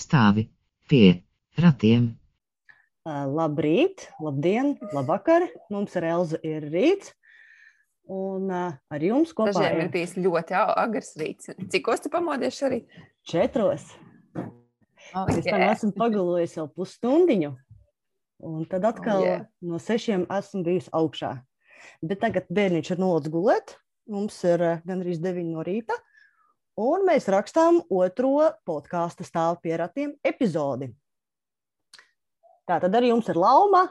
Stāvi pie ratiem. Labrīt, labdien, labvakar. Mums ar Elzu ir rīts. Un ar jums kopā Dažiem ir bijis ļoti agrs rīts. Cikos tu pamodies šorīt? četros. Oh, Es tam esmu pagulojis jau pusstundiņu. Un tad atkal Oh, yeah. yeah. no sešiem esmu bijis augšā. Bet tagad bērniņš ir nolaists gulēt. Mums ir uh, gandrīz deviņi no rīta. Un mēs rakstām otro podkāstu stāvu pie ratiem epizodi. Tā tad arī jums ir lauma.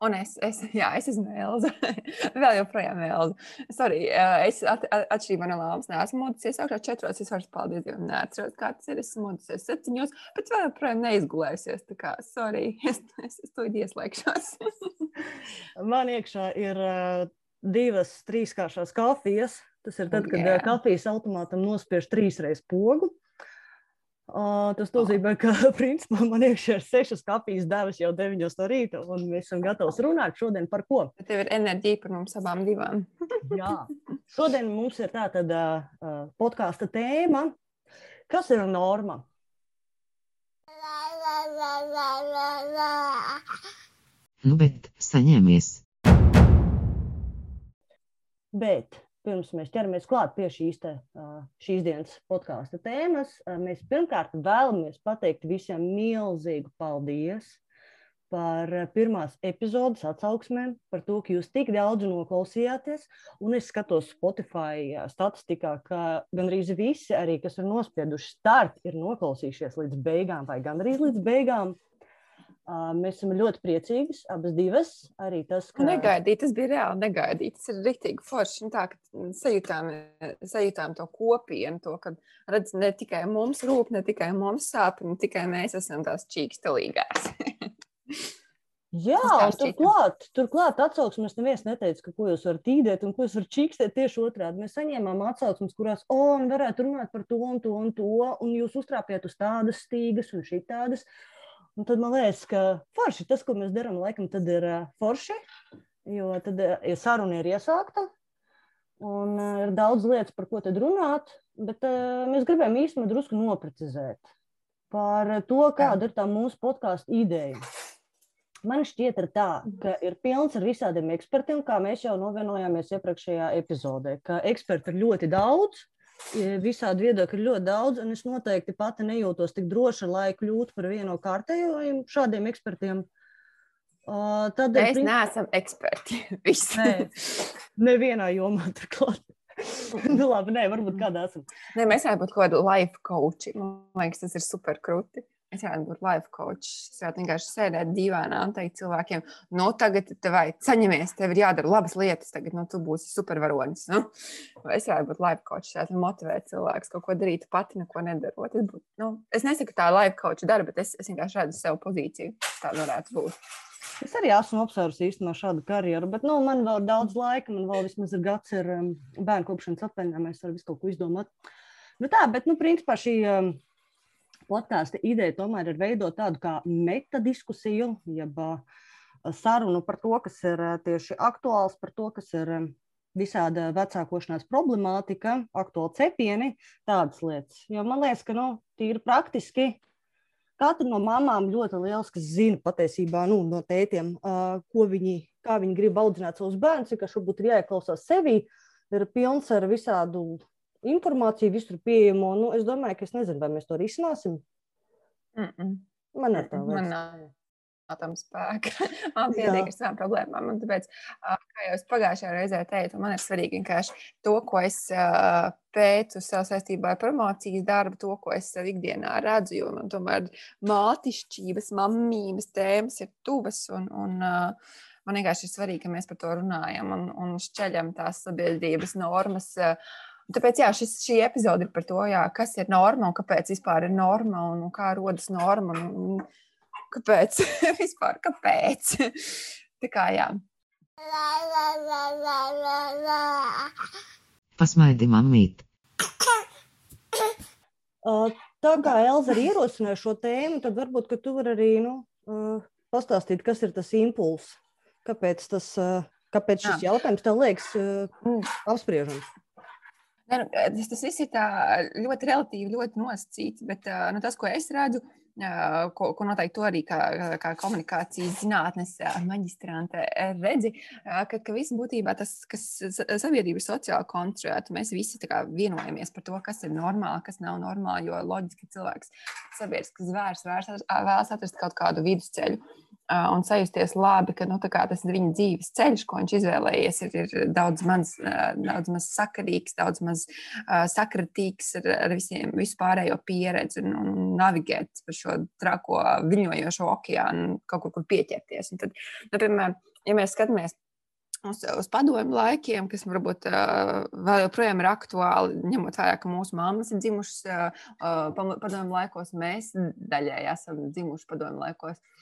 Un es, es, jā, es esmu Elza. Vēl joprojām Elza. Sorry, eh, es at, at, atšķirībā no Lāmas neesmu modusies augšā četros. Es vairs paldies Dievam neatceros, kā tas ir. Esmu modusies septiņos, bet vēl joprojām neizgulējusies. Tā kā, sorry, es, es, es to ieslēgšos. Man iekšā ir uh, divas trīskāršās kafijas. Tas ir tad, kad yeah. kafijas automātam nospiež trīs reizes pogu. Uh, tas Oh. nozīmē, ka principā man iekšā ir sešas kafijas devas jau 9 no rīta, un mēs esam gatavi runāt šodien par ko. Bet tev ir enerģija par mums abām divām. Jā. Šodien mums ir tāda uh, podkāstu tēma, kas ir norma. Nu, bet saņemies. Bet pirms mēs ķeramies klāt pie šīs, te, šīs dienas podkāstu tēmas, mēs pirmkārt vēlamies pateikt visiem milzīgu paldies par pirmās epizodes atsauksmēm, par to, ka jūs tik daudz noklausījāties. Un es skatos Spotify statistikā, ka gandrīz visi, arī, kas ir nospieduši startu, ir noklausījušies līdz beigām vai gandrīz līdz beigām. Mēs esam ļoti priecīgi, abas divas. Arī tas, ka Negaidīt, tas bija reāli negaidīt. Tas ir rīktīgi forši. un Tā, sajūtām, sajūtām to kopienu, to, ka redz, ne tikai mums rūp, ne tikai mums sāp, ne tikai mēs esam tās čīkstelīgās. Jā, turklāt, turklāt atsauksmes neviens neteica, ka ko jūs varat īdēt un ko jūs varat čīkstēt tieši otrādi. Mēs saņēmām atsauksmes, kurās, o, un varētu runāt par to un to un to, un jūs uztrāpjat uz tādas stīgas un šitādas. Un tad man liekas, ka forši tas, ko mēs darām, laikam, ir uh, forši, jo tad uh, ir saruna ir iesākta. Un uh, ir daudz lietas, par ko tad runāt, bet mēs gribējām īstenībā drusku noprecizēt par to, kāda ir tā mūsu podkāstu ideja. Man šķiet, tā, ka ir pilns ar visādiem ekspertiem, kā mēs jau novienojāmies iepriekšējā epizodē. Ka eksperti ir ļoti daudz, visādi viedokļi ir ļoti daudz, un es noteikti pati nejūtos tik droši, lai kļūtu par vienu no kārtējiem šādiem ekspertiem. Uh, tad Mēs neesam eksperti. Viss. Nē. nevienā jomā turklāt. nu, labi, nē, varbūt kādā esam. Nē, mēs varētu būt kaut kādi life coachi. Man liekas, tas ir super krūti. Es varētu būt life coach. Es varētu vienkārši sēdēt divānā un teikt cilvēkiem, no tagad tev saņemies, tev ir jādara labas lietas, tagad nu, tu būsi supervaronis. Nu? Es varētu būt life coach, es motivēt cilvēkus kaut ko darīt pati, neko nedarot. Es, būtu, nu, es nesaku, ka tā ir life coach darba, bet es, es vienkārši redzu sev pozīciju. Tā varētu būt. Es arī esmu apsvērusi īstenībā šādu karjeru, bet nu, man vēl ir daudz laika. Man vēl vismaz ir gads, ir um, bērnu kopšanas atvaļinājumā. Mēs varam visu kaut ko izdomāt. Nu, tā, bet, nu, principā šī um, podkāstu ideja tomēr ir veidot tādu kā metadiskusiju, jeb sarunu par to, kas ir tieši aktuāls, par to, kas ir visāda vecākošanās problemātika, aktuāli cepieni, tādas lietas. Jo man liekas, ka nu, tīri praktiski Katra no mamām ļoti lieliski zina patiesībā nu, no tētiem, ko viņi, kā viņi grib audzināt savus bērnus, kas varbūt ir jāieklausās sevī, ir pilns ar visādu informāciju, visur pieejamo. Nu, es domāju, ka es nezinu, vai mēs to risināsim. Mm -mm. Man Man liekas. nav tam spēka. Man pietiek ar savām problēmām. Un tāpēc, kā jau es pagājušajā reizē teicu, man ir svarīgi vienkārši to, ko es ā, pētu savā saistībā ar promocijas darbu, to, ko es sev ikdienā redzu. Jo man tomēr mātišķības, mammības tēmas ir tuvas. Un, un, man vienkārši ir svarīgi, ka mēs par to runājam un, un šķeļam tās sabiedrības normas. Un Tāpēc jā, šis, šī epizode ir par to, jā, kas ir norma un kāpēc vispār ir norma un, kā rodas norma. Un, un kāpēc vispār? Kāpēc? Tā kā jā. Pasmaidi, mammīt. Uh, Tā kā Elza arī ierosināja šo tēmu, tad varbūt ka tu vari arī nu, uh, pastāstīt, kas ir tas impulss, kāpēc tas uh, Kāpēc šis Jā. jautājums tev liekas Mm. apspriežams? Ne, nu, tas, tas viss ir ļoti relatīvi, ļoti nosacīts. Bet nu, tas, ko es redzu, ko, ko noteikti to arī kā, kā komunikācijas zinātnes ā, redzi, ka, ka viss būtībā tas, kas sa- sabiedrība ir sociāli konstruēta, mēs visi vienojamies par to, kas ir normāli, kas nav normāli. Jo loģiski cilvēks, sabiedrisks zvērs, vērs- vēlas atrast kaut kādu vidusceļu. Un sajusties labi, ka nu, tas viņa dzīves ceļš, ko viņš izvēlējies, ir, ir daudz maz, daudz maz sakarīgs, daudz maz sakratīgs ar, ar visiem, visu pārējo pieredzi un, un navigēt pa šo trako viļņojošo okeānu, kaut kur, kur pieķerties. Un tad, nu, piemēram, ja mēs skatāmies uz, uz padomu laikiem, kas varbūt uh, vēl joprojām ir aktuāli, ņemot vērā, ka mūsu mammas ir dzimušas uh, padomu laikos, mēs daļēji esam dzimuši padomu laikos. Uh,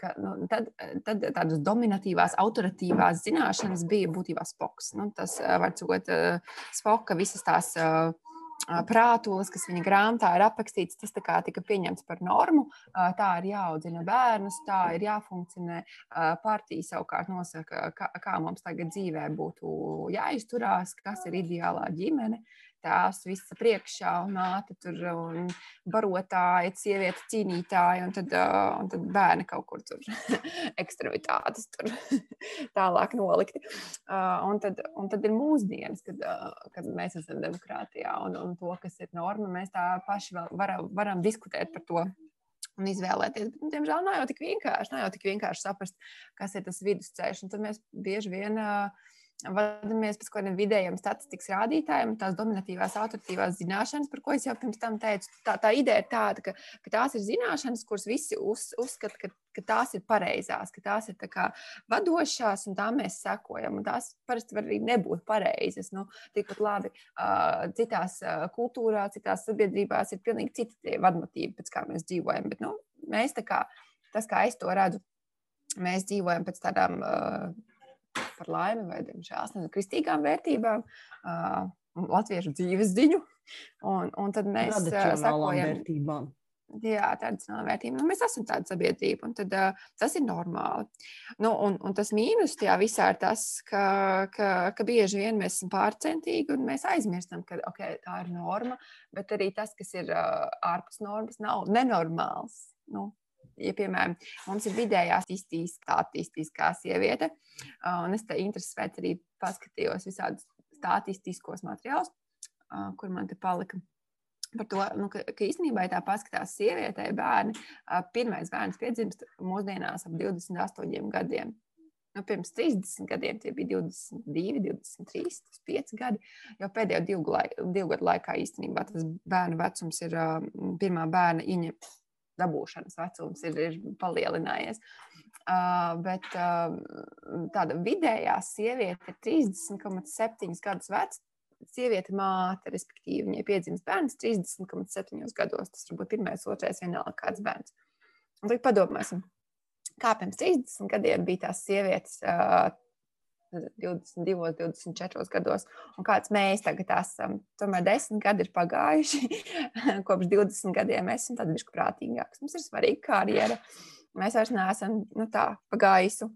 ka, nu, tad, tad tādas dominatīvās, autoritīvās zināšanas bija būtībā spoks. Nu, tas uh, var uh, spoka visas tās. Uh, Prātulis, kas viņa grāmatā ir aprakstīts, tas tā kā tika pieņemts par normu. Tā ir jāaudzina bērnus, tā ir jāfunkcionē. Partija savukārt nosaka, kā, kā mums tagad dzīvē būtu jāizturās, kas ir ideālā ģimene. Tās visas priekšā, un māte tur un barotāja, sieviete cīnītāja, un tad, ā, un tad bērni kaut kur tur ekstremitātes tur tālāk nolikti. Uh, un, tad, un tad ir mūsdienas, kad, uh, kad mēs esam demokrātijā, un, un to, kas ir norma, mēs tā paši varam, varam diskutēt par to. Un izvēlēties. Bet, nu, diemžēl nav jau tik vienkārši. Nav jau tik vienkārši saprast, kas ir tas vidusceļš. Un tad mēs bieži vien uh, vadāmies pēc kādiem vidējiem statistikas rādītājiem, tās dominatīvās, autoritīvās zināšanas, par ko es jau pirms tam teicu. Tā, tā ideja ir tāda, ka, ka tās ir zināšanas, kuras visi uz, uzskata, ka, ka tās ir pareizās, ka tās ir kā vadošās, un tām mēs sekojam. Tās parasti var arī nebūt pareizas. Nu, tikpat labi uh, citās uh, kultūrās, citās sabiedrībās ir pilnīgi citi tie vadmotīvi, pēc kā mēs dzīvojam. Bet, nu, mēs kā, tas, kā es to redzu, mēs dzīvojam pēc tādām. Uh, par laimi vai, diemžēl, nezinu, kristīgām vērtībām, latviešu dzīves ziņu. Un, un tad mēs sakojam vērtībām. Jā, tradicionāla vērtība. Nu, mēs esam tāda sabiedrība, un tad, uh, tas ir normāli. Nu, un, un tas mīnus tajā visā ir tas, ka, ka, ka bieži vien mēs esam pārcentīgi un mēs aizmirstam, ka okay, tā ir norma, bet arī tas, kas ir uh, ārpus normas, nav nenormāls. Nu, ja, piemēram, mums ir vidējās statistiskā sieviete, uh, un es te intereses pēc arī paskatījos visādus statistiskos materiālus, uh, kur man te palika par to, nu, ka, ka īstenībā, ja tā paskatās sievietei, bērni, pirmais bērns piedzimst mūsdienās ap 28 gadiem. Nu, pirms 30 gadiem tie bija 22, 23, 5 gadi. Jau pēdējo divu, laiku, divu gadu laikā īstenībā tas bērnu vecums ir ā, pirmā bērna ieņem, dabūšanas vecums ir, ir palielinājies. Uh, bet uh, tāda vidējā sieviete ir 30,7 gadus veca sieviete māte, respektīvi, viņai piedzimst bērns 30,7 gados. Tas var būt pirmais, otrais, vienalga kāds bērns. Un tagad padomāsim, kā pirms 30 gadiem bija tās sievietes. Uh, 22, 24 gados, un kāds mēs tagad esam. Tomēr desmit gadi ir pagājuši. Kopš 20 gadiem esam tādi bišķi prātīgāki. Mums ir svarīga karjera. Mēs vairs neesam nu, tā pa gaisu.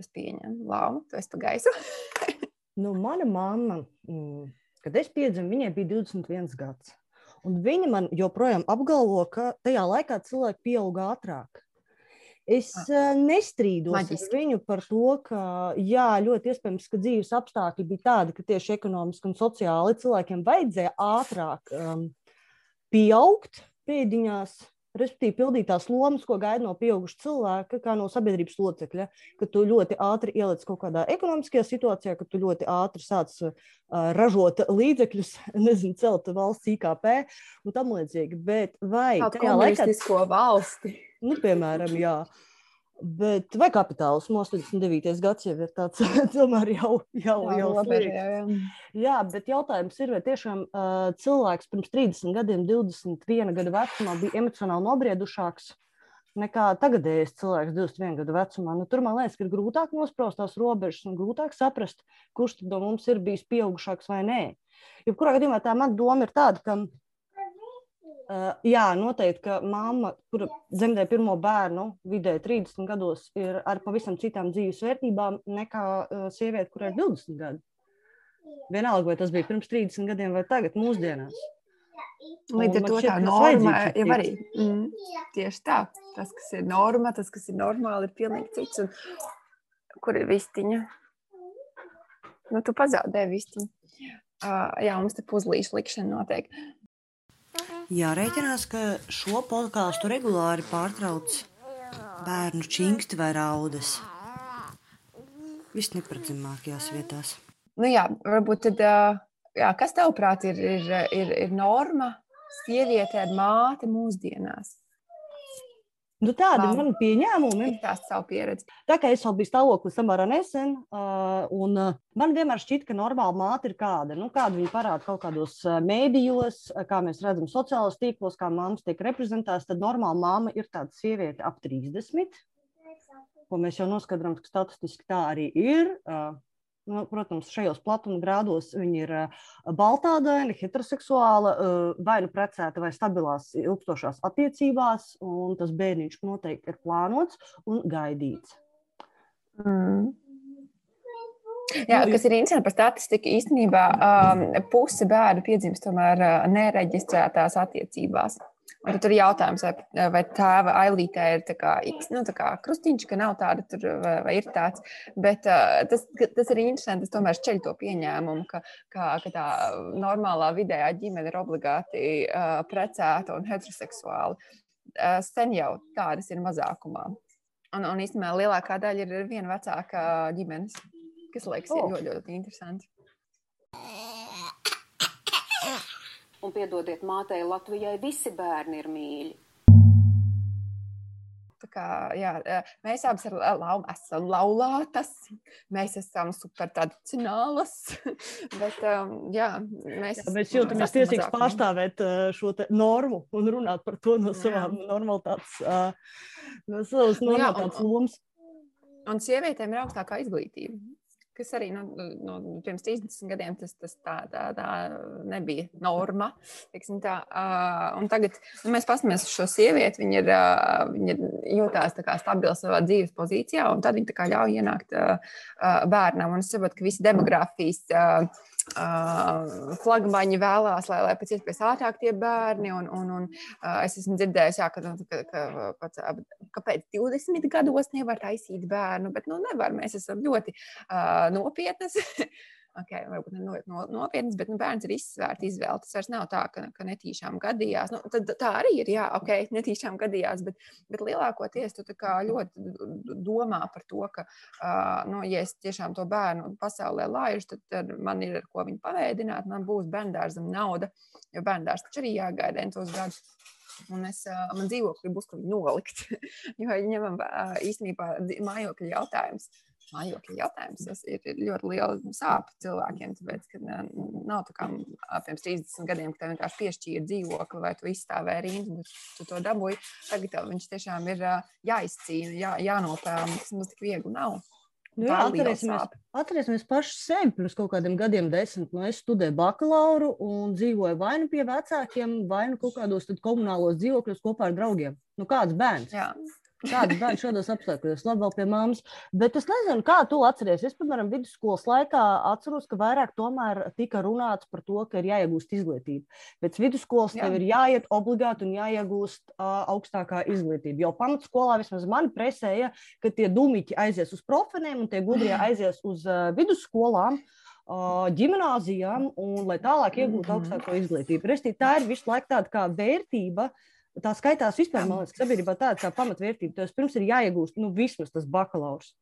Es pieņemu, Lauma, tu esi pa gaisu. Nu, mana mamma, mm, kad es piedzimu, viņai bija 21 gads. Un viņa man joprojām apgalvo, ka tajā laikā cilvēki pieauga ātrāk. Es uh, nestrīdos Maģiski. ar viņu par to, ka jā, ļoti iespējams, ka dzīves apstākļi bija tādi, ka tieši ekonomiski un sociāli cilvēkiem vajadzēja ātrāk um, pieaugt pēdiņās, respektīvi pildīt tās lomas, ko gaida no pieauguša cilvēka, kā no sabiedrības locekļa, ka tu ļoti ātri ieliec kaut kādā ekonomiskajā situācijā, ka tu ļoti ātri sāc uh, ražot līdzekļus, nezinu, celt valsts IKP un tam līdzīgi. Bet vai tajā laikā, komunistisko valsti. Nu, piemēram, jā. Bet vai kapitālismu 89. gads jau ir tāds, tomēr jau, jau, jau robeža, slikts. jā, jā. Jā, bet jautājums ir, vai tiešām uh, cilvēks pirms 30 gadiem, 21 gadu vecumā bija emocionāli nobriedušāks nekā tagadējais cilvēks 21 gadu vecumā. Nu, tur man liekas, ka ir grūtāk nospraust tās robežas un grūtāk saprast, kurš no mums ir bijis pieaugušāks vai nē. Jebkurā gadījumā tā mana doma ir tāda, ka Uh, jā, noteikti, ka mamma, kura dzemdē pirmo bērnu, vidēji 30 gados, ir ar pavisam citām dzīves vērtībām nekā uh, sieviete, kurai ir 20 gadi. Vienalga, vai tas bija pirms 30 gadiem vai tagad, mūsdienās. Līdz ar to tā norma jau arī. Mm, tieši tā. Tas, kas ir norma, tas, kas ir normāli, ir pilnīgi cits. Un kur ir vistiņa? Nu, tu pazaudēji vistiņu. Uh, jā, mums te puzlīšu likšana notiek. Jārēķinās, ka šo podkāstu regulāri pārtrauc bērnu čingsti vai raudas. Viss neparedzamākajās vietās. Nu jā, varbūt tad, jā, kas tavuprāt ir, ir, ir, ir norma sieviete ar māti mūsdienās? Nu, tādi ir mani pieņēmumi. Tā ir savu pieredzi. Tā kā es vēl biju stāvoklī samērā nesen, uh, un uh, man vienmēr šķiet, ka normāla māte ir kāda. Nu, kāda viņa parāda kaut kādos uh, mēdījos, kā mēs redzam sociālajos tīklos, kā mammas tiek reprezentētas, tad normāla māma ir tāda sieviete ap 30. Ko mēs jau noskaidrojam, ka statistiski tā arī ir. Uh, Nu, protams, šajos platuma grādos viņi ir uh, baltādaini, heteroseksuāli, uh, vai nu precēti, vai stabilās, ilgstošās attiecībās, un tas bērniņš noteikti ir plānots un gaidīts. Mm. Jā, nu, kas ir interesanti par statistiku, īstenībā um, puse bērnu piedzimst tomēr uh, nereģistrētās attiecībās. Un tur ir jautājums, vai, vai tēva ailītē ir kā, X, nu, tā kā krustiņš, ka nav tāda, tur, vai, vai ir tāds. Bet uh, tas, tas ir interesanti. Es tomēr ceļu to pieņēmumu, ka, ka, ka tā normālā vidējā ģimene ir obligāti uh, precēta un heteroseksuāla. Uh, sen jau tādas ir mazākumā. Un, un īstenībā lielākā daļa ir viena vecāka ģimenes, kas liekas oh. ļoti, ļoti interesanti. Un piedodiet mātei Latvijai, visi bērni ir mīļi. Kā, jā, mēs abas ar lau, esam laulātas, mēs esam super tradicionālas. Bet, jā, mēs, jā, mēs jūtamies tiesīgs pārstāvēt šo normu un runāt par to no savām normalitātes, no savas normalitātes nu, lomas. Un sievietēm ir augstākā izglītība kas arī nu, nu, pirms 30 gadiem tas, tas tā, tā, tā nebija norma. Tā, uh, tagad nu, mēs paskatāmies uz šo sievieti, viņa, ir, uh, viņa jūtās stabili savā dzīves pozīcijā, un tad viņa ļauj ienākt uh, uh, bērnam. Un es saprotu, ka visi demogrāfijas. Uh, Uh, flagmaņi vēlās, lai, lai pēc iespējas ātrāk tie bērni. Un, un, un, uh, es esmu dzirdējis, jā, ka, nu, ka, ka, pats, kāpēc 20 gados nevar taisīt bērnu, bet nu, nevar. Mēs esam ļoti uh, nopietnas. okay, varbūt ne no, nopietnas, bet nu, bērns ir izsvērta izvēle. Tas vairs nav tā, ka, ka netīšām gadījās. Nu, tad, tā arī ir, jā, ok, netīšām gadījās, bet, bet lielākoties tu ļoti domā par to, ka, uh, nu, ja es tiešām to bērnu pasaulē laižu, tad, tad man ir ar ko viņu pavēdināt, man būs bērndārzam nauda, jo bērndārs taču arī jāgaida entos gadus. Un es, man dzīvokļi būs, kur nolikt. jo ņemam īstenībā mājokļa jautājums mājokļa jautājums. Tas ir ļoti liela sāpe cilvēkiem. Tāpēc, ka nav tā kā pirms 30 gadiem, ka tev vienkārši piešķīra dzīvokli vai tu izstāvēji rindu, bet tu to dabūji. Tagad tev viņš tiešām ir jāizcīna, jā, jānopelna. Tas mums tik viegli nav. Nu, jā, atcerēsimies, atcerēsimies paši sevi pirms kaut kādiem gadiem, desmit. Nu, es studēju bakalauru un dzīvoju vai nu pie vecākiem, vai nu kaut kādos komunālos dzīvokļos kopā ar draugiem. Nu, kāds bērns? Jā. Kāda bērna šādos apstākļos, labi, vēl pie mammas. Bet es nezinu, kā tu atceries. Es, piemēram, vidusskolas laikā atceros, ka vairāk tomēr tika runāts par to, ka ir jāiegūst izglītība. Pēc vidusskolas Jā. tev ir jāiet obligāti un jāiegūst uh, augstākā izglītība. Jo pamatskolā vismaz mani presēja, ka tie dumiķi aizies uz profeniem un tie gudrie aizies uz uh, vidusskolām. Uh, ģimnāzijām, un lai tālāk iegūtu mhm. augstāko izglītību. Restī, tā ir visu laiku tāda kā vērtība, uh, tā skaitās vispār, man liekas, sabiedrībā tāda kā pamatvērtība. Tev pirms ir jāiegūst nu, vismaz tas bakalaurs.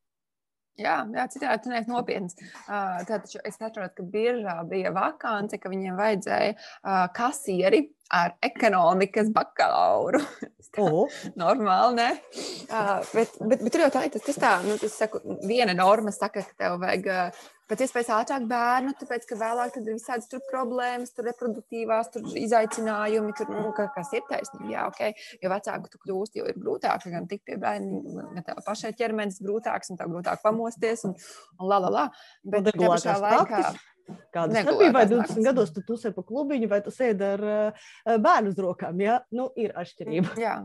Jā, jā citādi tas ir nopietns. Uh, Tātad es saprotu, ka biržā bija vakance, ka viņiem vajadzēja uh, kasieri ar ekonomikas bakalauru. oh. Normāli, ne? Uh, bet, bet, bet tur jau tā ir. Tas, tas tā, nu, tas saku, viena norma saka, ka tev vajag uh, pēc iespējas ātrāk bērnu, tāpēc ka vēlāk ir visādas tur problēmas, tur reproduktīvās tur izaicinājumi, tur, nu, kas ir taisnība. Jā, okay. Jo vecāku tu kļūsti, jo ir grūtāk gan tikt pie bērniem, gan tev pašai ķermenis grūtāks, un tev grūtāk pamosties, un, un la, la, la. Bet tajā pašā laikā. Praktis Kāda ir starpība? Vai naktis. 20 gados tu tusē pa klubiņu, vai tu sēdi ar uh, bērnu uz rokām? Jā, nu, ir atšķirība. Jā.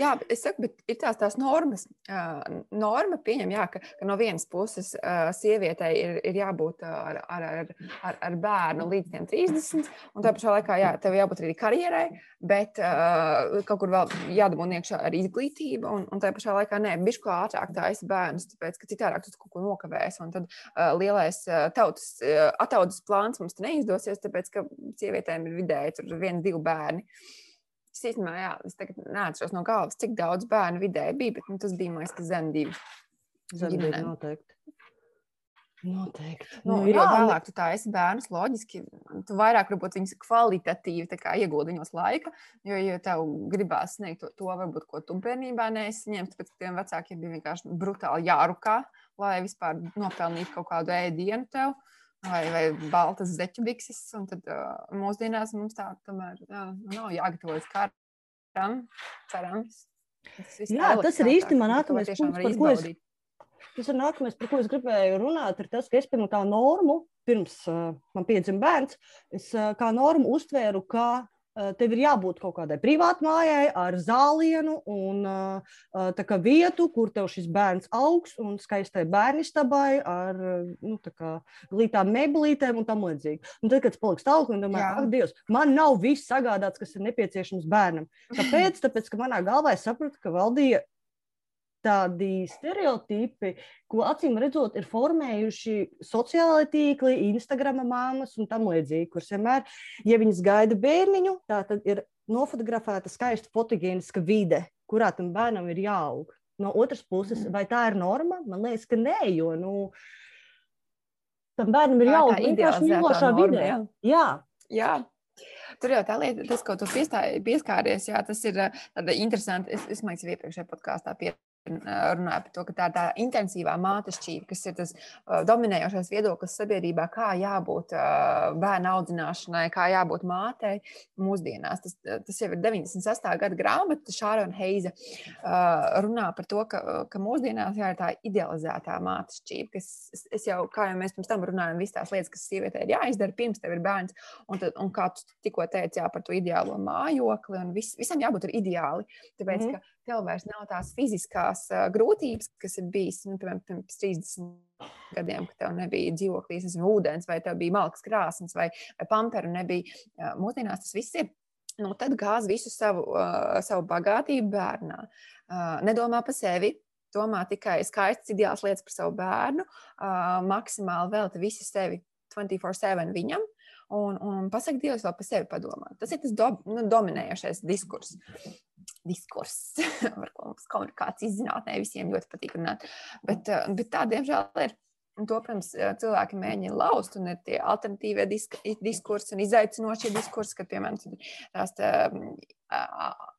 Jā, es saku, bet ir tās, tās normas. Uh, norma pieņem, jā, ka, ka no vienas puses uh, sievietei ir, ir jābūt uh, ar, ar, ar, ar, ar bērnu līdz tiem 30, un tā pašā laikā jā, tev jābūt arī karjerai, bet uh, kaut kur vēl jādabū iekšā ar izglītību, un, un tā pašā laikā nē, bišķi ātrāk taisa bērnus, tāpēc, ka citādāk tu kaut ko nokavēsi, un tad uh, lielais uh, tautas, uh, ataudas plāns mums neizdosies, tāpēc, ka sievietēm ir vidēji tur viens, divi bērni. Es īstenībā, jā, es tagad neatceros no galvas, cik daudz bērnu vidēji bija, bet nu, tas bija man liekas, zem divi. Zemdība ģimenēm. noteikti. Noteikti. Nu, nu, jo vēlāk tu tā esi bērns, loģiski, tu vairāk varbūt viņus kvalitatīvi ieguldi viņos laika, jo, jo tev gribās sniegt to, to varbūt, ko tu bērnībā neesi ņemts, tāpēc, tiem vecākiem bija vienkārši brutāli jārukā, lai vispār nopelnītu kaut kādu ēdienu tev. Vai, vai baltas zeķu bikses, un tad uh, mūsdienās mums tā tomēr jā, nav jāgatavojas karam, cerams. Tas Jā, tas ir īsti man nākamais punkts, par ko es-. Tas ir nākamais, par ko es gribēju runāt, ir tas, ka es pirms tā normu, pirms uh, man piedzima bērns, es uh, kā normu uztvēru, uh, tev ir jābūt kaut kādai privātmājai ar zālienu un tā kā vietu, kur tev šis bērns augs un skaistai bērnistabai ar nu, kā glītām meblītēm un tam līdzīgi. Un tad, kad es paliku stāvoklī, domāju, ak, Dievs, man nav viss sagādāts, kas ir nepieciešams bērnam. Kāpēc? Tāpēc, ka manā galvā es sapratu, ka valdīja tādi stereotipi, ko acīm redzot, ir formējuši sociālai tīkli, Instagram māmas un tam līdzīgi, kuras vienmēr, ja viņas gaida bērniņu, tā tad ir nofotografēta skaista fotogēniska vide, kurā tam bērnam ir jāaug. No otras puses, vai tā ir norma? Man liekas, ka nē, jo nu, tam bērnam ir jāaug vienkārši mīlošā vidē. jā. Jā, Jā. Tur jau tā lieta, tas, ko tu pieskāries, jā, tas ir ā, tāda interesanti. Es, es domāju, ka iepriekšējā podkāstā pie, ā, runāju par to, ka tā tā intensīvā mātešķība, kas ir tas dominējošais viedoklis sabiedrībā, kā jābūt bērnu audzināšanai, kā jābūt mātei mūsdienās. Tas, tas jau ir 98. gada grāmata, Šārona Heiza runā par to, ka, ka mūsdienās jā, ir tā idealizētā mātešķība, kas es, jau, kā jau mēs pirms tam runājam, visas tās lietas, kas sievietē ir jāizdara pirms tev ir bērns, un, tad, un kā tu tikko teici, jā, par to ideālo mājokli, un vis, visam jābūt ir ideāli, tāpēc, mm -hmm. Tev vairs nav tās fiziskās uh, grūtības, kas ir bijis, nu, piemēram, pirms 30 gadiem, kad tev nebija dzīvoklīs, nezinu, ūdens, vai tev bija malks krāsnes, vai, vai pamperu nebija. Uh, Mūsdienās tas viss ir. Nu, tad gāz visu savu, uh, savu bagātību bērnā. Uh, nedomā par sevi, domā tikai skaistas, ideālas lietas par savu bērnu, uh, maksimāli velta visu sevi 24-7 viņam. Un, un pasakot, Dievs, vēl par sevi padomā. Tas ir tas do, nu, dominējošais diskurss. Diskurss, par ko mums komunikācijas zinātnē visiem ļoti patīk runāt. Bet, uh, bet tā, diemžēl, ir. Un to, protams, cilvēki mēģina lauzt, un ir tie alternatīvie disk diskursi un izaicinošie diskursi, kad, piemēram, tās tā,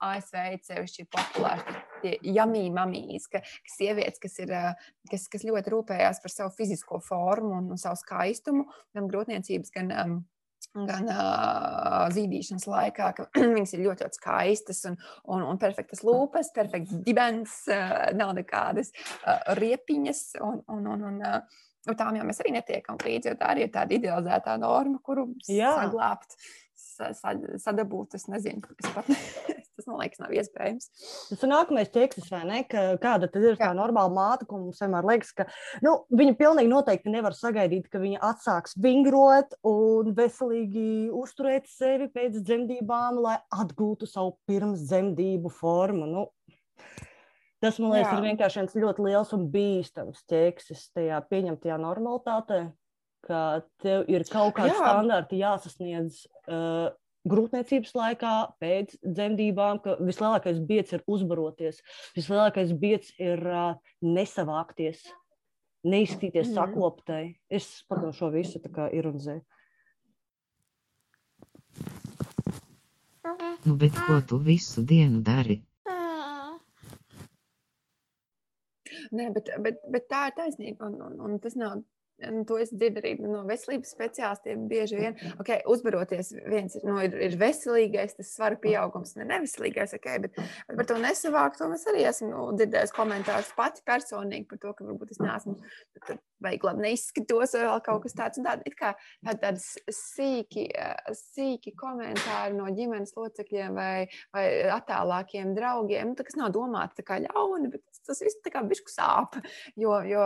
ASV ir sevišķi populāri tie jamī mamijas, ka, ka sievietes, kas, ir, ā, kas, kas ļoti rūpējās par savu fizisko formu un, un savu skaistumu, gan grūtniecības, gan um, gan uh, zīdīšanas laikā, ka viņas ir ļoti, ļoti skaistas un, un, un perfektas lūpas, perfekts dibens, uh, nav nekādas uh, riepiņas. Un, un, un, un, uh, un tām jau mēs arī netiekam līdzi, jo tā arī ir tāda idealizētā norma, kuru saglabāt, sa, sa, sadabūt. Es nezinu, es pat, tas man liekas, nav iespējams. Tas ir nākamais tekstis, vai ne? Ka, kāda tad ir tā Jā. normāla māte, ko mums vienmēr liekas, ka nu, viņa pilnīgi noteikti nevar sagaidīt, ka viņa atsāks vingrot un veselīgi uzturēt sevi pēc dzemdībām, lai atgūtu savu pirmsdzemdību formu. Nu, tas, man liekas, Jā. ir vienkārši viens ļoti liels un bīstams tekstis tajā pieņemtajā normalitātē, ka tev ir kaut kādi Jā. standarti jāsasniedz. Uh, grūtniecības laikā, pēc dzemdībām, ka vislielākais biets ir uzbaroties, vislielākais biets ir uh, nesavākties, neizskatīties Mhm. mm. sakoptai. Es, protams, šo visu tā kā ironizēju. Nu, bet ko tu visu dienu dari? Nē, bet, bet, bet tā ir taisnība. Un, un, un tas nav Nu, to es dzirdu arī no veselības speciālistiem. Bieži vien, okay, uzbaroties, viens ir, nu, ir, ir veselīgais, tas svara pieaugums, ne neveselīgais, okay, bet, bet par to nesavāktu. Es arī esmu nu, dzirdējis komentārus pati personīgi par to, ka varbūt es neesmu vajag labi neizskatos, vai kaut kas tāds. Tād, kā tād, tādas sīki, sīki komentāri no ģimenes locekļiem vai, vai attālākiem draugiem, nu, kas nav domāti kā ļauni, bet tas viss tā kā bišku sāp. Jo, jo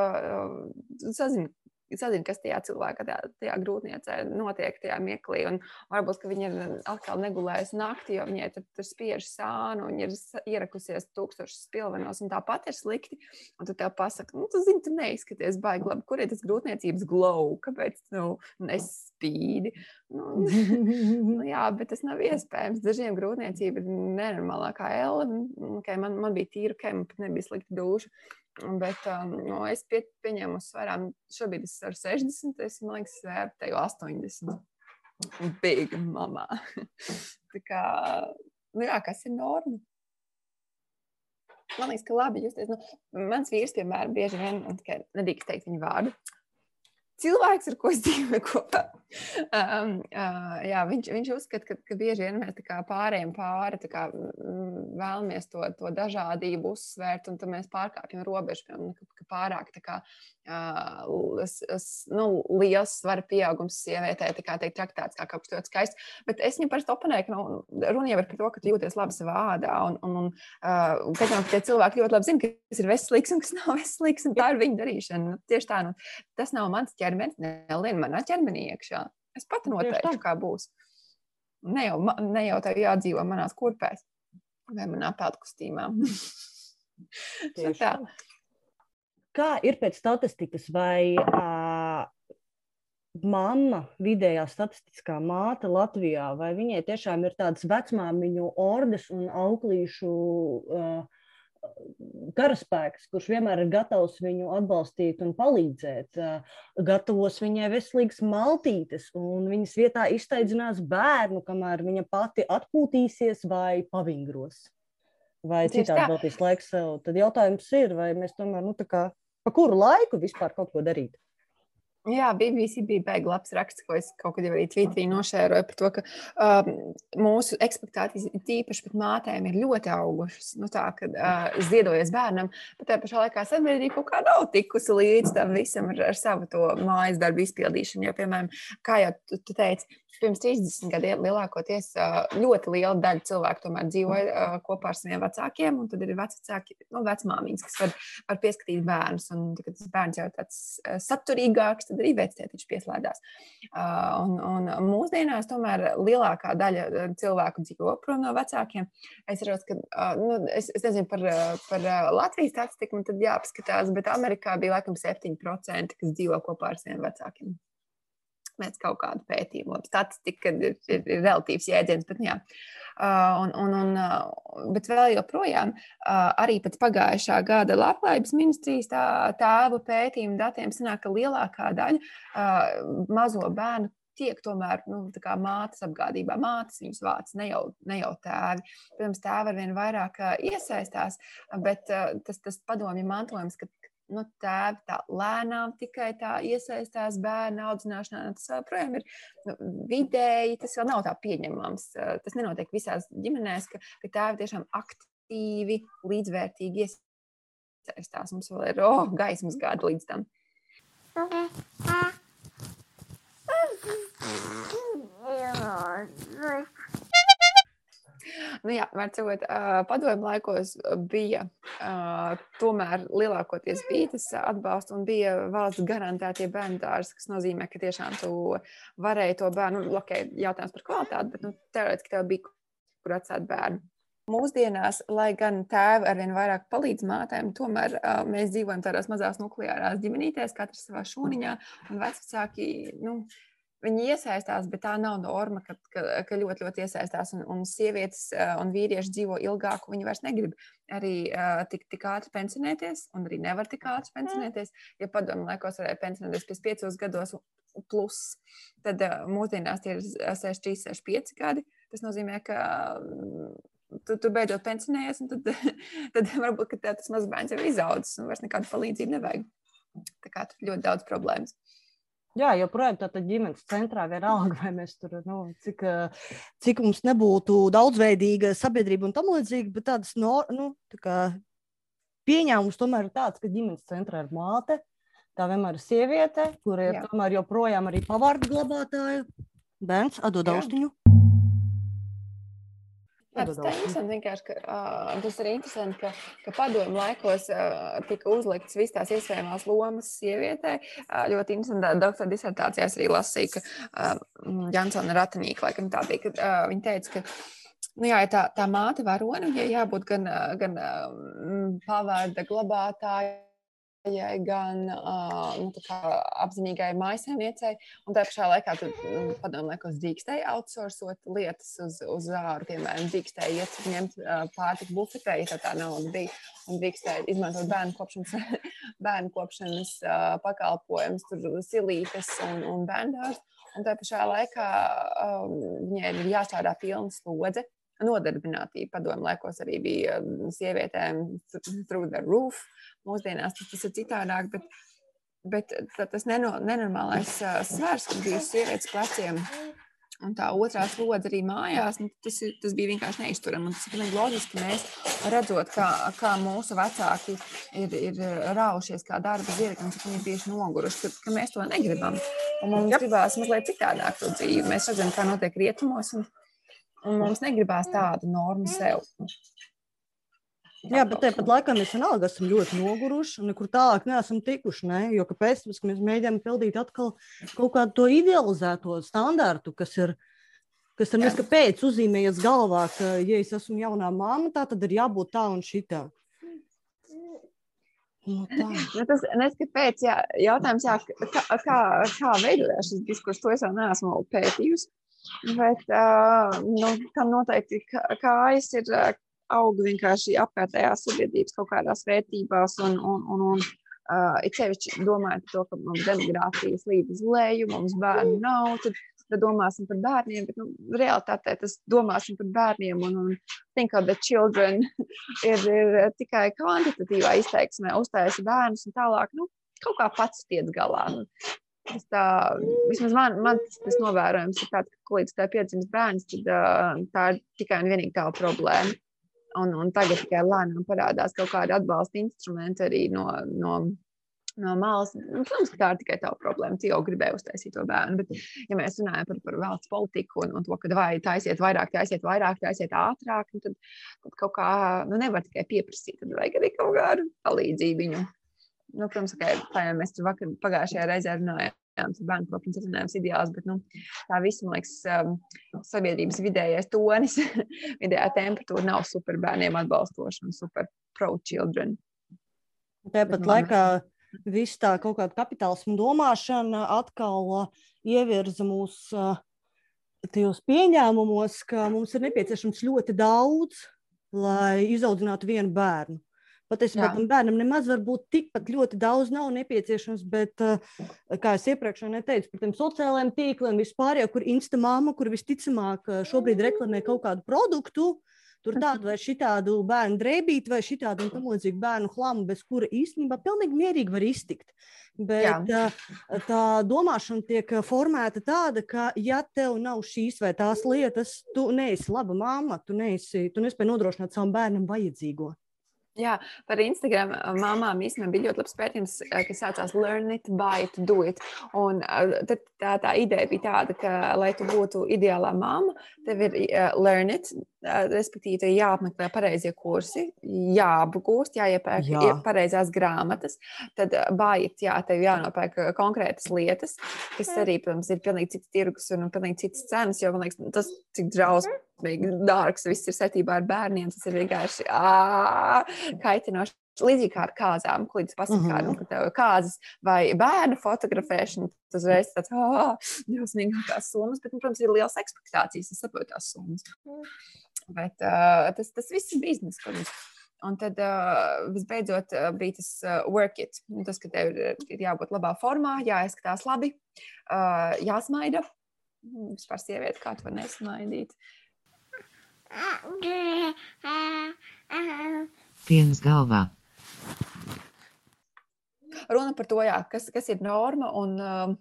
sazinu, sazina, kas tajā cilvēkā, tajā, tajā grūtniecē notiek, tajā meklī. Un varbūt viņi ir atkal negulējuši naktī, jo viņai tur, tur spiež sānu, un ir ierakusies tūkstošos spilvenos, un tāpat ir slikti. Un tu tev pasaki, nu, tu zini, tu neizskaties baigi labi, kur ir tas grūtniecības glow, kāpēc nu, nespīdi. Nu, nu, jā, bet tas nav iespējams. Dažiem grūtniecība ir nenormālākā elle. Okay, man, man bija tīra, pat nebija slikta duša. Bet um, no, es pie, pieņēmu svērām, šobrīd es esmu 60, es man liekas, vērtēju 80. Big mamā. Tā kā, nu jā, kas ir norma? Man liekas, ka labi justies. Nu, mans vīrs, piemēram, bieži vien, tikai nedrīkst teikt viņu vārdu, cilvēks, ar ko es dzīvoju kopā. Um, uh, jā, viņš, viņš uzskata, ka, ka bieži vien mēs pārējām pāri, kā, vēlamies to, to dažādību uzsvērt, un tad mēs pārkāpjam robežu, piemēram, ka, ka pārāk kā, uh, es, es, nu, liels svara pieaugums sievietē tiek traktēts kā kaut kas ļoti skaists. Bet es viņam parasti oponēju, ka nu, runa jau ir par to, ka tu jūties labi savā ādā. Un, un, un uh, kad jau tie cilvēki ļoti labi zina, kas ir veselīgs un kas nav veselīgs, un tā ir viņa darīšana. Nu, tieši tā, nu, tas nav mans ķermenis, nelien manā ķermenī iekšā. Es pati noteikšu, kā būs. Ne jau, ne jau tev jādzīvo manās kurpēs vai manā tā. Kā ir pēc statistikas, vai uh, mamma, vidējā statistiskā māte Latvijā, vai viņai tiešām ir tādas vecmāmiņu ordes un auklīšu uh, karaspēks, kurš vienmēr ir gatavs viņu atbalstīt un palīdzēt, gatavos viņai veselīgas maltītes, un viņas vietā izteidzinās bērnu, kamēr viņa pati atpūtīsies vai pavingros. Vai citādi veltīs laiku sev. Tad jautājums ir, vai mēs tomēr, nu, tā kā pa kuru laiku vispār kaut ko darīt? Jā, BBC bija beigas labs raksts, ko es kaut kad arī tvītī nošēroju par to, ka um, mūsu ekspektācijas, tīpaši pret mātēm, ir ļoti augušas. Nu, tā, kad uh, ziedojas bērnam, bet tajā pašā laikā sabiedrība kaut kā nav tikusi līdz tam visam ar, ar savu to mājas darbu izpildīšanu. Jo, piemēram, kā jau tu, tu teici, pirms 30 gadiem lielākoties ļoti liela daļa cilvēku tomēr dzīvoja kopā ar saviem vecākiem, tad ir vecāki, nu, vecmāmiņas, kas var, var pieskatīt bērnus. Un, kad tas bērns jau ir tāds saturīgāks, tad arī vectētiņš pieslēdzās. Un, un mūsdienās tomēr lielākā daļa cilvēku dzīvo prom no vecākiem. Es redzu, ka, nu, es, es nezinu par, par Latvijas statistiku, man tad jāapskatās, bet Amerikā bija laikam 7%, kas dzīvo kopā ar saviem vecākiem pēc kaut kāda pētījuma. Statistika ir, ir, ir relatīvs jēdziens, bet, jā. Uh, un, un, un, uh, bet vēl joprojām, uh, arī pēc pagājušā gada labklājības ministrijas tā, tēva pētījuma datiem sanāk, ka lielākā daļa mazo bērnu tiek tomēr nu, mātes apgādībā. Mātes viņus vāc, ne jau, ne jau tēvi. Protams, tēvi ar vien vairāk iesaistās, bet tas, tas padomju mantojums, ka nu, tēvi tā lēnām tikai tā iesaistās bērnu audzināšanā. Tas joprojām ir nu, vidēji, tas vēl nav tā pieņemams. Tas nenotiek visās ģimenēs, ka, ka tēvi tiešām aktīvi, līdzvērtīgi iesaistās. Mums vēl ir oh, gaismas gadi līdz tam. Nu, jā, var sakot, padomju laikos bija tomēr lielākoties bija tas atbalsts un bija valsts garantētie bērnu dārzi, kas nozīmē, ka tiešām tu varēji to bērnu, nu, ok, jautājums par kvalitāti, bet nu, teorētiski tev bija kur atstāt bērnu. Mūsdienās, lai gan tēvi arvien vairāk palīdz mātēm, tomēr uh, mēs dzīvojam tādās mazās nukleārās ģimenītēs, katrs savā šūniņā, un vecāki, nu, uh, Viņi iesaistās, bet tā nav norma, ka, ka, ka ļoti, ļoti iesaistās. Un, un sievietes un vīrieši dzīvo ilgāk, viņi vairs negrib arī uh, tik, tik ātri pensionēties, un arī nevar tik ātri pensionēties. Ja padomu laikos varēja pensionēties pēc piecos gados, plus, tad uh, mūsdienās tie ir 63, 65 gadi. Tas nozīmē, ka tu, tu beidzot pensionējies, un tad, tad varbūt tas mazs bērns jau ir izaudzis, un vairs nekādu palīdzību nevajag. Tā kā tur ļoti daudz problēmas. Jā, joprojām tādā ģimenes centrā vienalga, vai mēs tur, nu, cik, cik mums nebūtu daudzveidīga sabiedrība un tam līdzīgi, bet tādas no, nu, tā kā pieņēmums tomēr ir tāds, ka ģimenes centrā ir māte, tā vienmēr ir sieviete, kur ir Jā. tomēr joprojām arī pavārdu glabātāja. Bērns atdod austiņu. Jā, tas, ir vienkārši, ka, uh, tas ir interesanti, ka, ka padomu laikos uh, tika uzliktas visas tās iespējamās lomas sievietei. Uh, ļoti interesanti, doktora disertācijās arī lasīja, ka uh, Jansona Rataņīka, laikam tā bija, ka uh, viņa teica, ka Nu jā, tā, tā māte varone, ja jābūt gan, gan um, pavārda glabātājai, gan uh, nu, apzinīgai maisaimniecei. Un tā pašā laikā tu mm, padomu laikos drīkstēji outsourcot lietas uz, uz āru. Piemēram, drīkstēji iet ņemt uh, pārtiku bufetē, ja tā tā nauda bija. Un drīkstēji izmantot bērnu kopšanas, bērnu kopšanas uh, pakalpojumus, tur silītes un, un bērndārus. Un tā pašā laikā um, viņai ir jāstrādā pilna slodze. Nodarbinātība padomu laikos arī bija sievietēm through the roof. Mūsdienās tas, tas ir citādāk, bet, bet tas neno, nenormālais svars, kas bija uz sievietes pleciem. Un tā otrā slodze arī mājās, nu, tas, ir, tas bija vienkārši neizturami. Un Tas ir pilnīgi loģiski, ka mēs redzot, kā, kā mūsu vecāki ir, ir raušies kā darba zirgi, un cik viņi ir bijuši noguruši, ka, ka mēs to negribam. Un mums yep. gribās mazliet citādāk to dzīvi. Mēs redzam, kā notiek rietumos, un, un mums negribās tādu normu sev. Jā, bet tāpat laikā mēs vienalga esam ļoti noguruši un nekur tālāk neesam tikuši. Ne? Jo kāpēc? Tāpēc, ka mēs mēģinām pildīt atkal kaut kādu to idealizēto standārtu, kas ir. Kas ir mēs kāpēc uzzīmējies galvā, ka, ja es esmu jaunā māma, tā tad ir jābūt tā un šitā. Nu, tā. Nu, tas nes, kāpēc, jā, jautājums, jā, kā, kā, kā veidojās šis diskurss, to es vēl neesmu pētījusi. Bet uh, nu, tam noteikti kājas ir aug vienkārši apkārtējās sabiedrības kaut kādās vērtībās un, un, un, un uh, it sevišķi domājot par to, ka mums demogrāfijas līdz uz leju, mums bērnu nav, tad, tad domāsim par bērniem, bet nu, realitātē tas domāsim par bērniem un, un think of the children ir, ir tikai kvantitatīvā izteiksmē, uztaisa bērnus un tālāk, nu, kaut kā pats tiec galā. Nu, Tas tā, vismaz man, man tas, tas novērojums ir tāds, ka līdz tā piedzimst bērns, tad uh, tā ir tikai un vienīgi tā problēma. Un, un tagad tikai lēnām parādās kaut kādi atbalsta instrumenti arī no, no, no malas. Nu, protams, ka tā ir tikai tā problēma. Tu jau gribēji uztaisīt to bērnu. Bet, ja mēs runājam par, par valsts politiku un, un to, ka vai taisiet vairāk, taisiet vairāk, taisiet ātrāk, nu, tad, tad kaut kā nu, nevar tikai pieprasīt. Tad vajag arī kaut kādu palīdzību. Nu, protams, ka tā jau mēs tur vakar, pagājušajā reizē runājām. Tas bērnu kopšanas atvaļinājums ideāls, bet nu, tā viss, man liekas, um, sabiedrības vidējais tonis, vidējā temperatūra nav super bērniem atbalstoša un super pro-children. Tāpat laikā viss tā kaut kāda kapitālisma domāšana atkal uh, ievirza mūs uh, tajos pieņēmumos, ka mums ir nepieciešams ļoti daudz, lai izaudzinātu vienu bērnu. Patiesībā tam bērnam nemaz varbūt tikpat ļoti daudz nav nepieciešams, bet, uh, kā es iepriekš jau teicu, par tiem sociālajiem tīkliem vispār, jau kur instamāma, kur visticamāk uh, šobrīd reklamē kaut kādu produktu, tur tādu vai šitādu bērnu drēbīti vai šitādu un tam līdzīgu bērnu hlamu, bez kura īstenībā pilnīgi mierīgi var iztikt. Bet Jā. uh, tā domāšana tiek formēta tāda, ka, ja tev nav šīs vai tās lietas, tu neesi laba mamma, tu neesi, tu nespēji nodrošināt savam bērnam vajadzīgo. Jā, par Instagram māmām īstenībā bija ļoti labs pētījums, eh, kas saucās Learn it, buy it, do it. Un eh, tad tā, tā ideja bija tāda, ka, lai tu būtu ideālā mamma, tev ir uh, learn it, uh, respektīvi, jāapmeklē pareizie kursi, jāapgūst, jāiepērk Jā. pareizās grāmatas, tad buy it, jā, tev jānopērk konkrētas lietas, kas arī, protams, ir pilnīgi cits tirgus un pilnīgi cits cenas, jo, man liekas, tas, cik drausmīgi dārgs viss ir saistībā ar bērniem, tas ir vienkārši ā, kaitinoši. Līdzīgi kā ar kāzām, ko līdz pasakām, Mhm. mm -hmm. ka tev ir kāzas vai bērnu fotografēšana, tas uzreiz tāds - drausmīgākās summas, bet, nu, protams, ir liels ekspektācijas, es saprotu tās summas. Bet uh, tas, tas viss ir biznesa, protams. Un tad uh, visbeidzot uh, bija tas uh, work it. Nu, Tas, ka tev ir, ir jābūt labā formā, jāizskatās labi, uh, jāsmaida. Mm, Vispār sieviete, kā to nesmaidīt. Piens galvā. runa par to, jā, kas, kas ir norma un uh,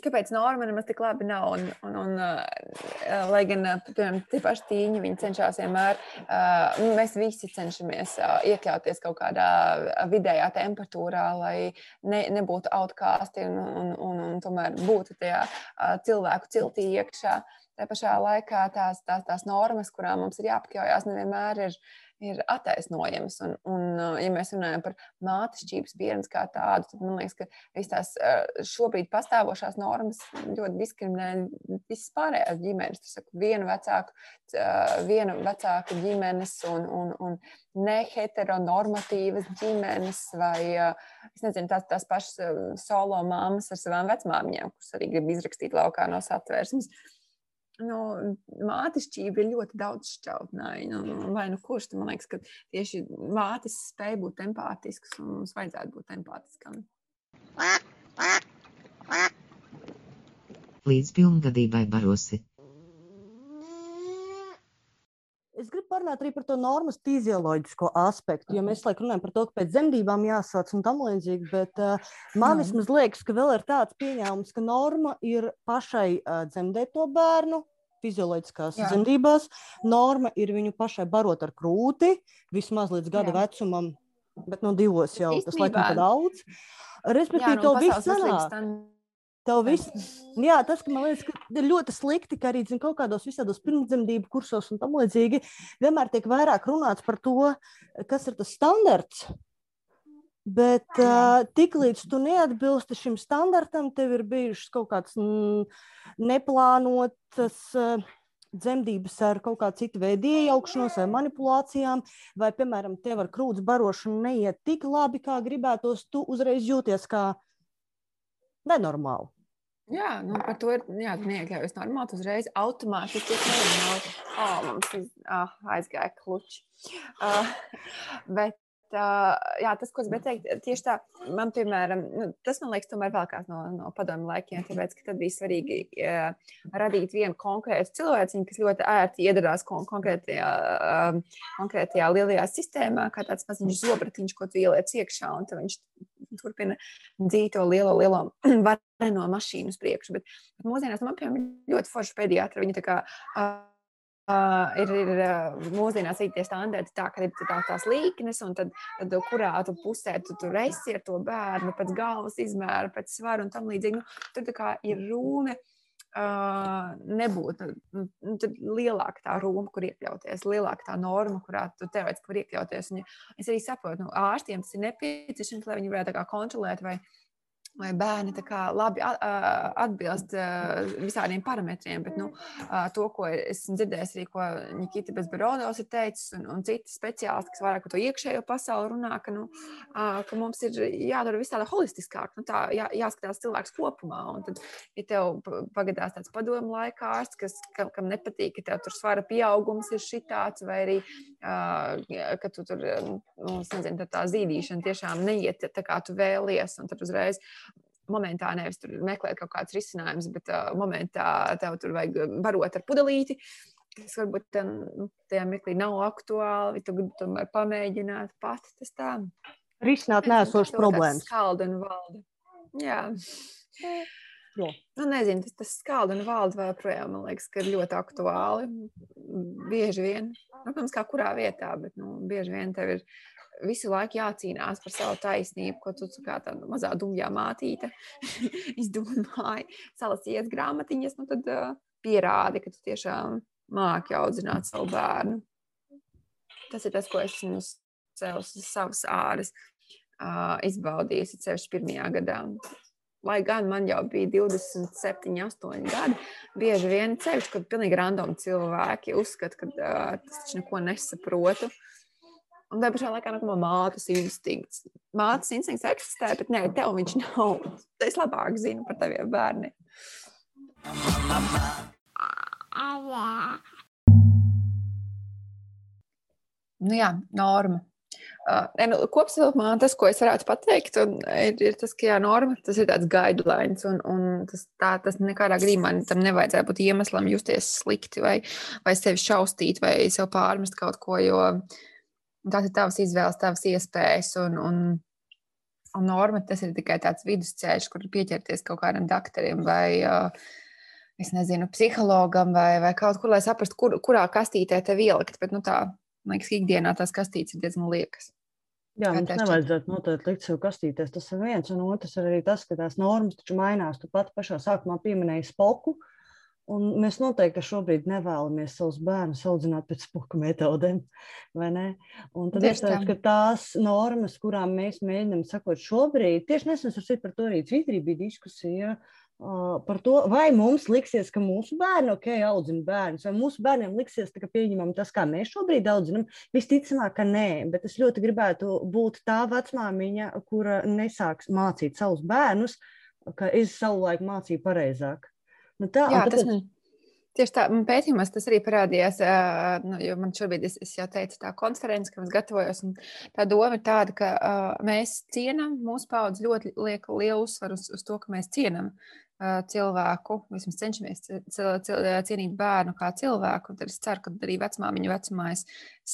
Kāpēc norma nemaz tik labi nav? Un, un, un, uh, lai gan, piemēram, tie paši tīņi, viņi cenšas vienmēr, uh, mēs visi cenšamies uh, iekļauties kaut kādā vidējā temperatūrā, lai ne, nebūtu outcasti un, un, un, un tomēr būtu tajā uh, cilvēku ciltī iekšā. Tā pašā laikā tās, tās, tās normas, kurām mums ir jāpakļaujas, nevienmēr ir ir attaisnojams. Un, un, uh, ja mēs runājam par mātešķības pieredzi kā tādu, tad man liekas, ka visas tās uh, šobrīd pastāvošās normas ļoti diskriminē visas pārējās ģimenes. Tas ir viena vecāka, uh, viena vecāka ģimenes un, un, un neheteronormatīvas ģimenes, vai nezinu, tās, tās pašas solo māmas ar savām vecmāmiņām, kuras arī grib izrakstīt laukā no satvērsmes. Nu, mātešķība ir ļoti daudz šķautnēji. Nu, vai nu kurš, man liekas, ka tieši mātes spēja būt empātisks un mums vajadzētu būt empātiskam. Līdz pilngadībai barosi. Es gribu parunāt arī par to normas fizioloģisko aspektu, jo mēs laikam runājam par to, ka pēc dzemdībām jāsauc un tam līdzīgi, bet uh, man vismaz liekas, ka vēl ir tāds pieņēmums, ka norma ir pašai uh, dzemdēt to bērnu, fizioloģiskās Jā. dzemdībās. Norma ir viņu pašai barot ar krūti vismaz līdz gada Jā. vecumam, bet no divos jau Īstenībā. tas laikam ir daudz. Respektīvi, Jā, no to viss sanāk. Tev viss, jā, tas, ka man liekas, ka ir ļoti slikti, ka arī zin, kaut kādos visādos pirmsdzemdību kursos un tam līdzīgi vienmēr tiek vairāk runāts par to, kas ir tas standarts. Bet uh, tiklīdz tu neatbilsti šim standartam, tev ir bijušas kaut kādas mm, neplānotas uh, dzemdības ar kaut kādu citu veidu iejaukšanos vai manipulācijām, vai, piemēram, tev ar krūts barošanu neiet tik labi, kā gribētos, tu uzreiz jūties kā nenormāli. Jā, nu, par to ir jā, neiekļaujas normāli. Uzreiz automātiski ir nenormāli. Oh, mums iz, oh, aizgāja kluči. Uh, bet uh, jā, tas, ko es gribēju teikt, tieši tā, man, piemēram, nu, tas man liekas, tomēr vēl kāds no, no padomu laikiem, tāpēc, ka tad bija svarīgi uh, radīt vienu konkrētu cilvēciņu, kas ļoti ērti iedarās kon konkrētajā, uh, konkrētajā lielajā sistēmā, kā tāds maziņš zobratiņš, ko tu ieliec iekšā, un tad viņš turpina dzīt to lielo, lielo vareno mašīnu uz priekšu. Bet, bet mūsdienās man, piemēram, ļoti forši pediatri, viņi tā kā uh, Uh, ir, ir mūsdienās ir tie standarti, tā, ka ir tā, tās līknes, un tad, tad kurā tu pusē tu tur esi ar to bērnu, pēc galvas izmēra, pēc svara un tam līdzīgi. Nu, tur tā kā ir rūme. Uh, nebūtu nu, nu, lielāka tā rūma, kur iekļauties, lielāka tā norma, kurā tu teorētiski var iekļauties. Un, ja es arī saprotu, nu, ārstiem tas ir nepieciešams, lai viņi varētu kontrolēt vai lai bērni labi atbilst visādiem parametriem. Bet nu, to, ko esmu dzirdējis, arī ko Nikita Bezbarodovs ir teicis, un, un citi speciālisti, kas vairāk par to iekšējo pasauli runā, ka, nu, ka mums ir jādara viss tāda holistiskāk, nu, tā, jā, jāskatās cilvēks kopumā. Un tad, ja tev pagadās tāds padomu laikā ārsts, kas, kam, kam nepatīk, ka tev tur svara pieaugums ir šitāds, vai arī, ka tu tur, nu, nezinu, tā, tā zīdīšana tiešām neiet tā, kā tu vēlies, un tad uzreiz momentā nevis meklēt kaut kādus risinājumus, bet uh, momentā tev tur vajag barot ar pudelīti, kas varbūt tam, nu, tajā mirklī nav aktuāli. Tu gribi tomēr pamēģināt pati tas tā. Risināt nēsošas problēmas. Skalda un valda. Jā. Jo. Nu, nezinu, tas, tas skalda un valda vēl projām, man liekas, ka ir ļoti aktuāli. Bieži vien, nu, protams, kā kurā vietā, bet nu, bieži vien tev ir visu laiku jācīnās par savu taisnību, ko tu kā tāda mazā dumjā mātīte izdomāji, salasījies grāmatiņas, nu tad uh, pierādi, ka tu tiešām māki audzināt savu bērnu. Tas ir tas, ko es esmu sev savas āras uh, izbaudījusi sevišķi pirmajā gadā. Lai gan man jau bija 27, 8 gadi, bieži vien ceļš, kad pilnīgi random cilvēki uzskata, ka uh, tas taču neko nesaprotu. Uh, Un tā pašā laikā nāk no mātes instinkts. Mātes instinkts eksistē, bet nē, tev viņš nav. Es labāk zinu par taviem bērniem. Nu jā, norma. Uh, nu, Kopsavilkumā tas, ko es varētu pateikt, ir, ir tas, ka jā, norma tas ir tāds guidelines, un, un tas, tā, tas nekādā gadījumā tam nevajadzētu būt iemeslam justies slikti vai, vai sevi šaustīt vai sev pārmest kaut ko, jo uh, Tas ir tavs izvēles, tavs iespējas. Un, un Un norma tas ir tikai tāds vidusceļš, kur pieķerties kaut kādam doktoram vai, nezinu, psihologam vai, vai kaut kur, lai saprastu, kur, kurā kastītē tev ielikt. Bet, nu, tā, man liekas, ikdienā tās kastītes ir diezgan liekas. Jā, mums nevajadzētu noteikti likt sev kastīties. Tas ir viens, un otrs ir arī tas, ka tās normas taču mainās. Tu pat pašā sākumā pieminēji spoku, un mēs noteikti šobrīd nevēlamies savus bērnus audzināt pēc spoku metodēm, vai ne? Un tad es teiktu, ka tās normas, kurām mēs mēģinām sakot šobrīd, tieši nesen ar citu par to arī Twitterī bija diskusija, uh, par to, vai mums liksies, ka mūsu bērni ok, audzina bērnus, vai mūsu bērniem liksies, ka pieņemam tas, kā mēs šobrīd audzinām. Visticamāk, ka nē, bet es ļoti gribētu būt tā vecmāmiņa, kura nesāks mācīt savus bērnus, ka es savulaik mācīju pareizāk. Nu tā, Jā, tas tāpēc- man tieši tā, man pētījumos tas arī parādījās, nu, jo man šobrīd, es, es jau teicu, tā konference, kam es gatavojos, un tā doma ir tāda, ka uh, mēs cienam, mūsu paudze ļoti liek lielu uzsvaru uz, uz to, ka mēs cienam uh, cilvēku, vismaz cenšamies ci- cil, cil, cienīt bērnu kā cilvēku, un tad es ceru, ka arī vecmāmiņa vecumā es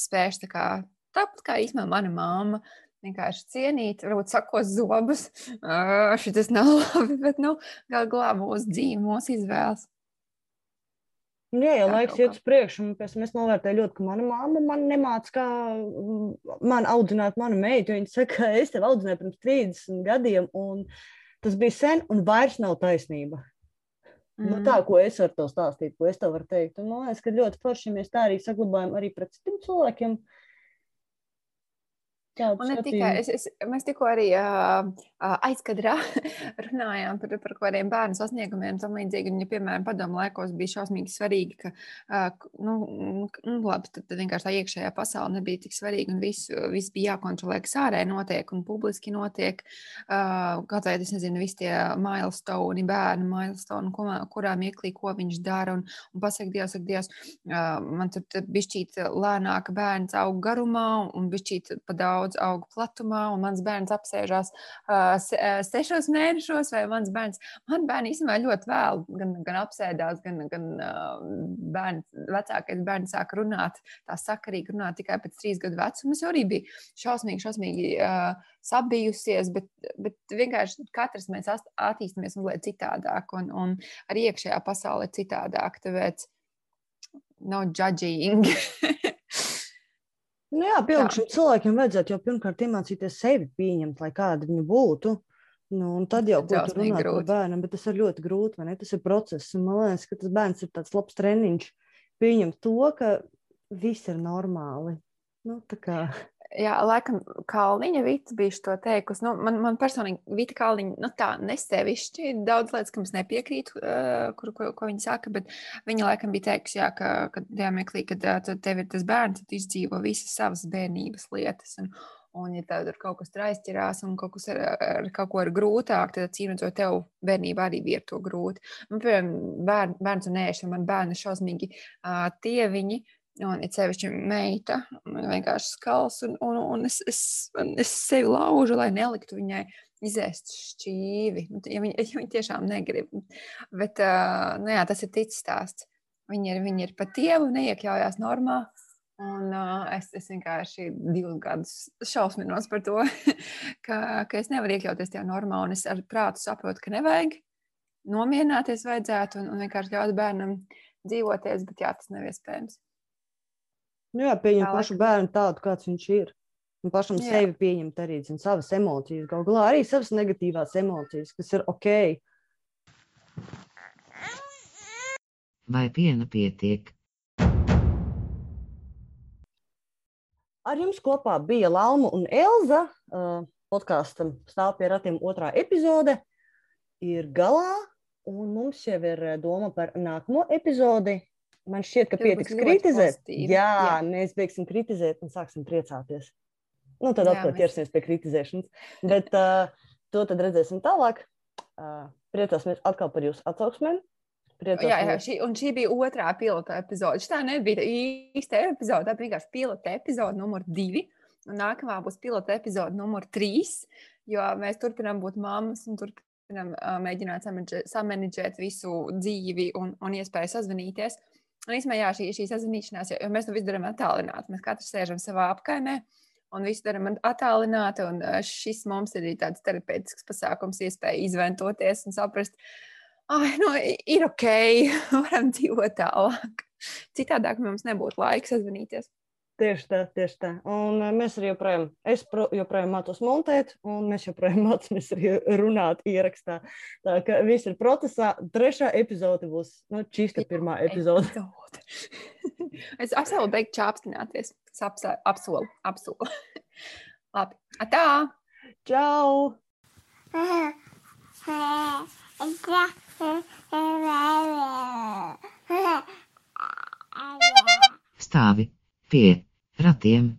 spēšu tā kā, tāpat kā īstenībā mana mamma, vienkārši cienīt, varbūt sakos zobus, uh, šis nav labi, bet, nu, gal galā mūsu dzīve, mūsu izvēles. Nu, Jā, jau laiks iet uz priekšu, es novērtēju ļoti, ka mana mamma man nemāca, kā mm, man audzināt manu meitu. Viņa saka, ka es tevi audzināju pirms 30 gadiem, un tas bija sen, un vairs nav taisnība. Mm. Nu, tā, ko es varu stāstīt, ko es tev varu teikt. Un man liekas, ka ļoti forši, mēs tā arī saglabājam arī pret citiem cilvēkiem. Tādu Un ne tikai, es, es, mēs tikko arī uh, aizkadrā runājām par, par kaut kādiem bērnu sasniegumiem un tam līdzīgi. Un, ja, piemēram, padomu laikos bija šausmīgi svarīgi, ka, uh, k- nu, nu, labi, tad, tad vienkārši tā iekšējā pasaule nebija tik svarīga un viss, viss bija jākontrolē, kas ārē notiek un publiski notiek. Uh, vai, es nezinu, visi tie milestone, bērnu milestone, kurā mirklī, ko viņš dara un, un pasaka, Dievs, ak, Dievs, uh, man tur bišķīt lēnāk bērns aug garumā un bišķīt pa daudz aug platumā, un mans bērns apsēžās uh, se, sešos mēnešos, vai mans bērns, man bērni īstenībā ļoti vēl gan, gan apsēdās, gan, gan uh, bērns, vecākais bērns sāk runāt, tā sakarīgi runāt tikai pēc trīs gadu vecuma. Es arī biju šausmīgi, šausmīgi uh, sabijusies, bet, bet vienkārši katrs mēs attīstamies mazliet citādāk, un, un arī iekšējā pasaule ir citādāk, tāpēc no judging. Nu, jā, pieaugušiem cilvēkiem vajadzētu jau pirmkārt iemācīties sevi pieņemt, lai kāda viņa būtu. Nu, un tad jau drausmīgi runāt par grūti. bērnam, bet tas ir ļoti grūti, vai ne? Tas ir process. Un man liekas, ka tas bērns ir tāds labs treniņš. Pieņemt to, ka viss ir normāli. Nu, tā kā Jā, laikam, Kalniņa Vita bija to teikusi. Nu, man, man personīgi Vita Kalniņa, nu tā nesevišķi daudz lietas, kam es nepiekrītu, uh, kur, ko, ko viņa saka, bet viņa laikam bija teikusi, jā, ka, ka mirklī, kad uh, tev ir tas bērns, tad izdzīvo visas savas bērnības lietas. Un, Un, ja tev tur kaut kas aizķerās un kaut kas ar, ar kaut ko ir grūtāk, tad cīnoties tev bērnībā arī bija to grūti. Man, piemēram, bērn, bērns un ēšana, man bērni šausmīgi uh, tieviņi, Un ir sevišķi meita, man vienkārši skals, un, un, un es, es, es sevi laužu, lai neliktu viņai izēst šķīvi, nu, ja viņa, ja viņa tiešām negrib. Bet uh, nu, jā, tas ir ticis stāsts. Viņa ir, viņa ir pat tievu, neiekļaujās normā. Un uh, es, es vienkārši divus gadus šausminos par to, ka, ka es nevaru iekļauties tajā normā. Es ar prātu saprotu, ka nevajag nomierināties, vajadzētu un, un vienkārši ļaut bērnam dzīvoties, bet jā, tas nav iespējams. Nu, jā, pieņemt Tā pašu bērnu tādu, kāds viņš ir. Un pašam Jā. sevi pieņemt arī zin, savas emocijas, galu galā arī savas negatīvās emocijas, kas ir ok. Vai piena pietiek? Ar jums kopā bija Lapa un Elza. Uh, Podkāstam stāv pie ratiem otrā epizode. Ir galā, un mums jau ir uh, doma par nākamo epizodi. Man šķiet, ka pietiks kritizēt. pozitīvi, Jā, jā. mēs beigsim kritizēt un sāksim priecāties. Nu, tad Jā, atkal mēs- ķersimies pie kritizēšanas. Bet uh, to tad redzēsim tālāk. Uh, priecāsimies atkal par jūsu atsauksmēm. Jā, jā Priecāsimies. šī, un šī bija otrā pilota epizode. Tā nebija īsta epizode, tā bija vienkārši pilota epizode numur divi. Un nākamā būs pilota epizode numur trīs, jo mēs turpinām būt mammas un turpinām uh, mēģināt samanģēt visu dzīvi un, un iespēju sazvanīties. Un īstenībā, jā, šī, šī sazvanīšanās, jo mēs to visu darām attālināti. Mēs katrs sēžam savā apkaimē un visu darām attālināti. Uh, šis mums ir tāds terapeitisks pasākums, iespēja izventoties un saprast, ah, nu, ir ok, varam dzīvot tālāk. Citādāk mums nebūtu laika sazvanīties. Tieši tā, tieši tā. Un uh, mēs arī joprojām, es pro, joprojām mācos montēt, un mēs joprojām mācāmies arī runāt ierakstā. Tā kā viss ir procesā. Trešā epizode būs, nu, čista pirmā epizode. epizode. es apsolu beigt čāpstināties. Es apsolu, apsolu. Labi, atā! Čau! Stāvi pie ratiem